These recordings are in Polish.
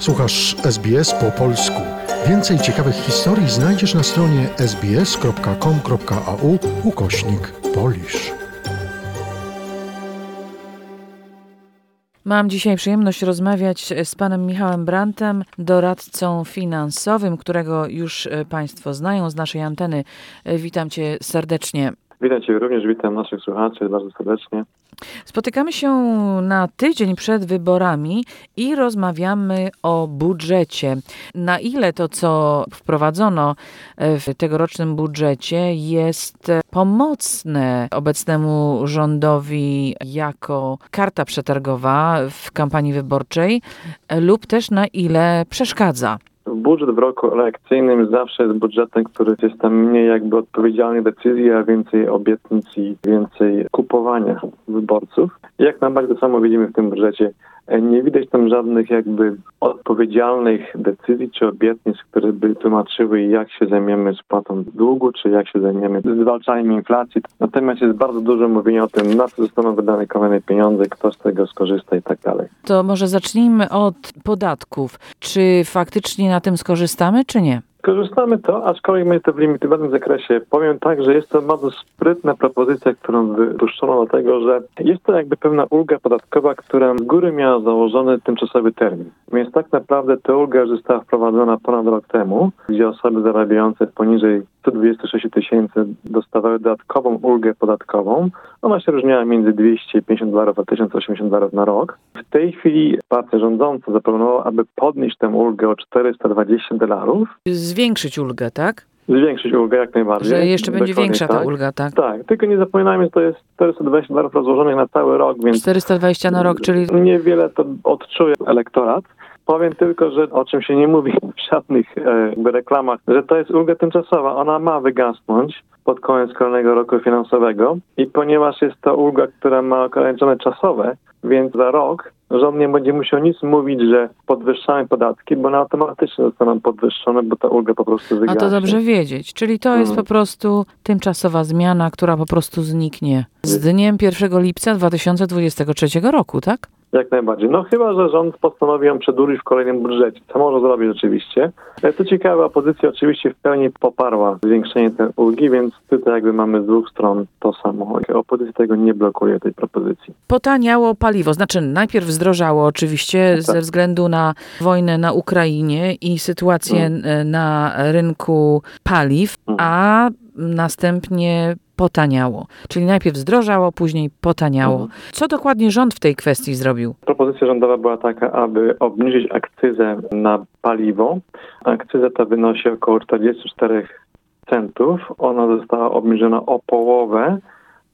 Słuchasz SBS po polsku. Więcej ciekawych historii znajdziesz na stronie sbs.com.au ukośnik polisz. Mam dzisiaj przyjemność rozmawiać z panem Michałem Brantem, doradcą finansowym, którego już państwo znają z naszej anteny. Witam cię serdecznie. Witam Cię również, witam naszych słuchaczy bardzo serdecznie. Spotykamy się na tydzień przed wyborami i rozmawiamy o budżecie. Na ile to, co wprowadzono w tegorocznym budżecie, jest pomocne obecnemu rządowi jako karta przetargowa w kampanii wyborczej, lub też na ile przeszkadza? Budżet w roku elekcyjnym zawsze jest budżetem, który jest tam mniej jakby odpowiedzialnych decyzji, a więcej obietnic i więcej kupowania wyborców. Jak najbardziej to samo widzimy w tym budżecie. Nie widać tam żadnych jakby odpowiedzialnych decyzji czy obietnic, które by tłumaczyły, jak się zajmiemy spłatą długu, czy jak się zajmiemy zwalczaniem inflacji. Natomiast jest bardzo dużo mówienia o tym, na co zostaną wydane kolejne pieniądze, kto z tego skorzysta i tak dalej. To może zacznijmy od podatków. Czy faktycznie na tym skorzystamy, czy nie? Korzystamy to, aczkolwiek my to w limitowanym zakresie. Powiem tak, że jest to bardzo sprytna propozycja, którą wypuszczono dlatego, że jest to jakby pewna ulga podatkowa, która z góry miała założony tymczasowy termin. Więc tak naprawdę ta ulga została wprowadzona ponad rok temu, gdzie osoby zarabiające poniżej 126 tysięcy dostawały dodatkową ulgę podatkową. Ona się różniała między 250 dolarów a 1080 dolarów na rok. W tej chwili partia rządząca zaproponowała, aby podnieść tę ulgę o 420 dolarów. Zwiększyć ulgę, tak? Zwiększyć ulgę jak najbardziej. Że jeszcze będzie większa tak. ta ulga, tak? Tak, tylko nie zapominajmy, że to jest 420 dolarów rozłożonych na cały rok, więc... 420 na rok, czyli... Niewiele to odczuje elektorat. Powiem tylko, że o czym się nie mówi w żadnych e, reklamach, że to jest ulga tymczasowa. Ona ma wygasnąć pod koniec kolejnego roku finansowego i ponieważ jest to ulga, która ma ograniczone czasowe, więc za rok rząd nie będzie musiał nic mówić, że podwyższamy podatki, bo one automatycznie zostaną podwyższone, bo ta ulga po prostu wygaśnie. A to dobrze wiedzieć. Czyli to jest po prostu tymczasowa zmiana, która po prostu zniknie z dniem 1 lipca 2023 roku, tak? Jak najbardziej. No chyba, że rząd postanowi ją przedłużyć w kolejnym budżecie, co może zrobić oczywiście. Co ciekawe, opozycja oczywiście w pełni poparła zwiększenie tej ulgi, więc tutaj jakby mamy z dwóch stron to samo. Opozycja tego nie blokuje, tej propozycji. Potaniało paliwo, znaczy najpierw zdrożało oczywiście tak. ze względu na wojnę na Ukrainie i sytuację hmm. na rynku paliw, hmm. a następnie potaniało. Czyli najpierw zdrożało, później potaniało. Mhm. Co dokładnie rząd w tej kwestii zrobił? Propozycja rządowa była taka, aby obniżyć akcyzę na paliwo. Akcyza ta wynosi około 44 centów. Ona została obniżona o połowę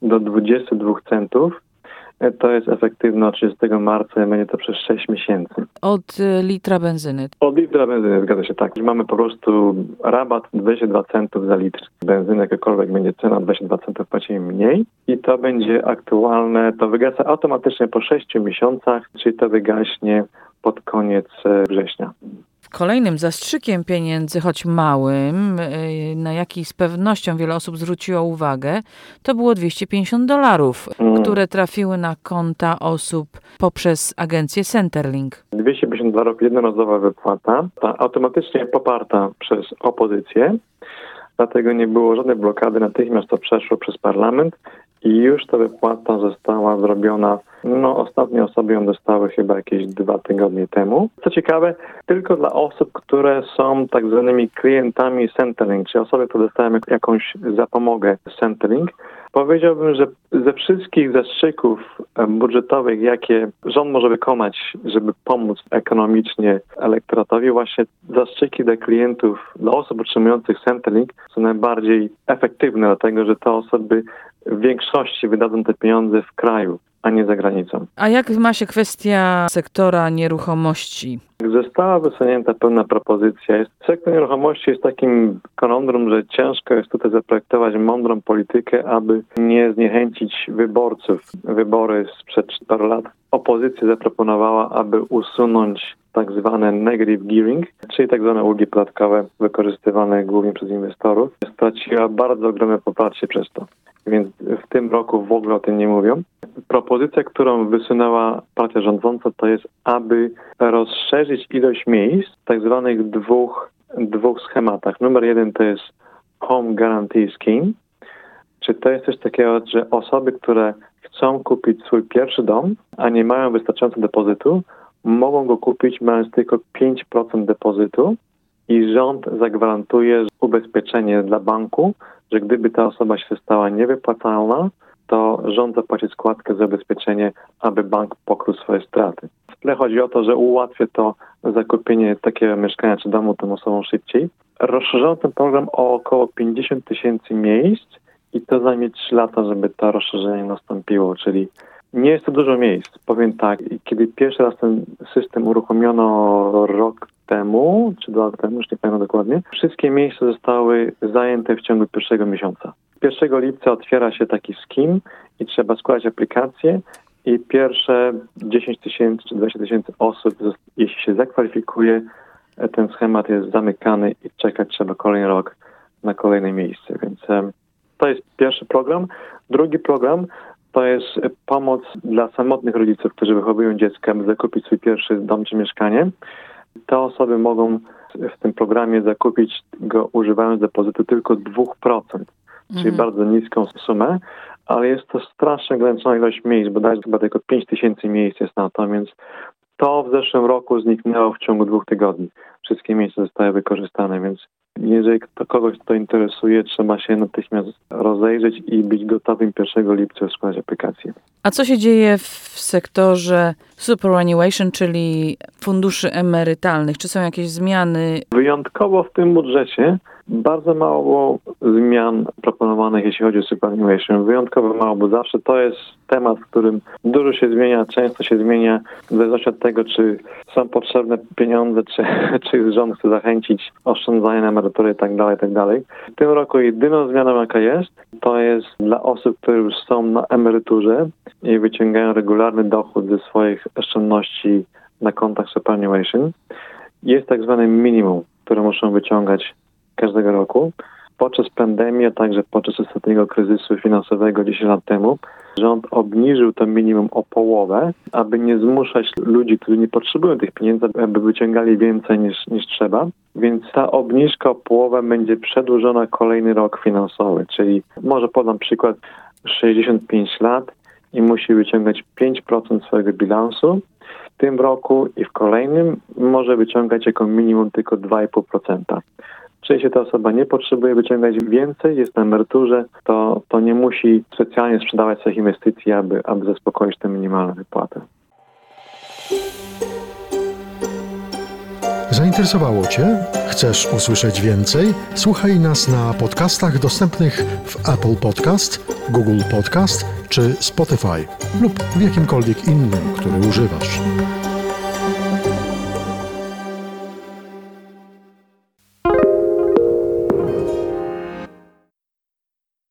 do 22 centów. To jest efektywne od 30 marca i będzie to przez 6 miesięcy. Od y, litra benzyny? Od litra benzyny, zgadza się tak. Mamy po prostu rabat 22 centów za litr benzyny, jakakolwiek będzie cena, 22 centów płacimy mniej i to będzie aktualne, to wygasa automatycznie po 6 miesiącach, czyli to wygaśnie pod koniec e, września. Kolejnym zastrzykiem pieniędzy, choć małym, y, na jaki z pewnością wiele osób zwróciło uwagę, to było 250 dolarów, mm. które trafiły na konta osób poprzez agencję Centerlink. 250 dolarów jednorazowa wypłata, ta automatycznie poparta przez opozycję, dlatego nie było żadnej blokady, natychmiast to przeszło przez parlament i już ta wypłata została zrobiona, no ostatnie osoby ją dostały chyba jakieś dwa tygodnie temu. Co ciekawe, tylko dla osób, które są tak zwanymi klientami Centerlink, czyli osoby, które dostają jakąś zapomogę Centerlink. Powiedziałbym, że ze wszystkich zastrzyków budżetowych, jakie rząd może wykonać, żeby pomóc ekonomicznie elektoratowi, właśnie zastrzyki dla klientów, dla osób otrzymujących Centerlink są najbardziej efektywne, dlatego że te osoby w większości wydadzą te pieniądze w kraju, a nie za granicą. A jak ma się kwestia sektora nieruchomości? Została wysunięta pewna propozycja. Sektor nieruchomości jest takim konondrum, że ciężko jest tutaj zaprojektować mądrą politykę, aby nie zniechęcić wyborców. Wybory sprzed paru lat opozycja zaproponowała, aby usunąć tak zwane negative gearing, czyli tak zwane ulgi podatkowe wykorzystywane głównie przez inwestorów. Straciła bardzo ogromne poparcie przez to więc w tym roku w ogóle o tym nie mówią. Propozycja, którą wysunęła partia rządząca, to jest, aby rozszerzyć ilość miejsc w tak zwanych dwóch, dwóch schematach. Numer jeden to jest Home Guarantee Scheme, czy to jest coś takiego, że osoby, które chcą kupić swój pierwszy dom, a nie mają wystarczająco depozytu, mogą go kupić mając tylko 5% depozytu i rząd zagwarantuje ubezpieczenie dla banku, że gdyby ta osoba się stała niewypłacalna, to rząd zapłaci składkę za ubezpieczenie, aby bank pokrył swoje straty. W tle chodzi o to, że ułatwia to zakupienie takiego mieszkania czy domu tym osobom szybciej. Rozszerzono ten program o około 50 tysięcy miejsc i to zajmie 3 lata, żeby to rozszerzenie nastąpiło, czyli nie jest to dużo miejsc. Powiem tak, kiedy pierwszy raz ten system uruchomiono rok temu, czy dwa lata temu, już nie pamiętam dokładnie, wszystkie miejsca zostały zajęte w ciągu pierwszego miesiąca. 1 lipca otwiera się taki skim i trzeba składać aplikację i pierwsze 10 tysięcy czy 20 tysięcy osób, jeśli się zakwalifikuje, ten schemat jest zamykany i czekać trzeba kolejny rok na kolejne miejsce. Więc to jest pierwszy program. Drugi program to jest pomoc dla samotnych rodziców, którzy wychowują dziecko, aby zakupić swój pierwszy dom czy mieszkanie. Te osoby mogą w tym programie zakupić go używając depozytu tylko 2%, czyli bardzo niską sumę, ale jest to strasznie ograniczona ilość miejsc, bo dać chyba tylko 5 tysięcy miejsc jest na to, więc to w zeszłym roku zniknęło w ciągu dwóch tygodni. Wszystkie miejsca zostały wykorzystane, więc jeżeli to kogoś to interesuje, trzeba się natychmiast rozejrzeć i być gotowym 1 lipca składać aplikację. A co się dzieje w sektorze superannuation, czyli funduszy emerytalnych? Czy są jakieś zmiany? Wyjątkowo w tym budżecie bardzo mało zmian proponowanych, jeśli chodzi o superannuation. Wyjątkowo mało, bo zawsze to jest temat, w którym dużo się zmienia, często się zmienia, w zależności od tego, czy są potrzebne pieniądze, czy, czy rząd chce zachęcić oszczędzanie na emerytury itd., itd. W tym roku jedyną zmianą, jaka jest, to jest dla osób, które już są na emeryturze i wyciągają regularny dochód ze swoich oszczędności na kontach superannuation. Jest tak zwane minimum, które muszą wyciągać każdego roku. Podczas pandemii, a także podczas ostatniego kryzysu finansowego 10 lat temu, rząd obniżył to minimum o połowę, aby nie zmuszać ludzi, którzy nie potrzebują tych pieniędzy, aby wyciągali więcej niż, niż trzeba. Więc ta obniżka o połowę będzie przedłużona kolejny rok finansowy, czyli może podam przykład 65 lat i musi wyciągać 5% swojego bilansu. W tym roku i w kolejnym może wyciągać jako minimum tylko 2,5%. Czy jeśli ta osoba nie potrzebuje wyciągać więcej, jest na emeryturze, to, to nie musi specjalnie sprzedawać swoich inwestycji, aby, aby zaspokoić tę minimalną wypłatę. Zainteresowało Cię? Chcesz usłyszeć więcej? Słuchaj nas na podcastach dostępnych w Apple Podcast, Google Podcast czy Spotify lub w jakimkolwiek innym, który używasz.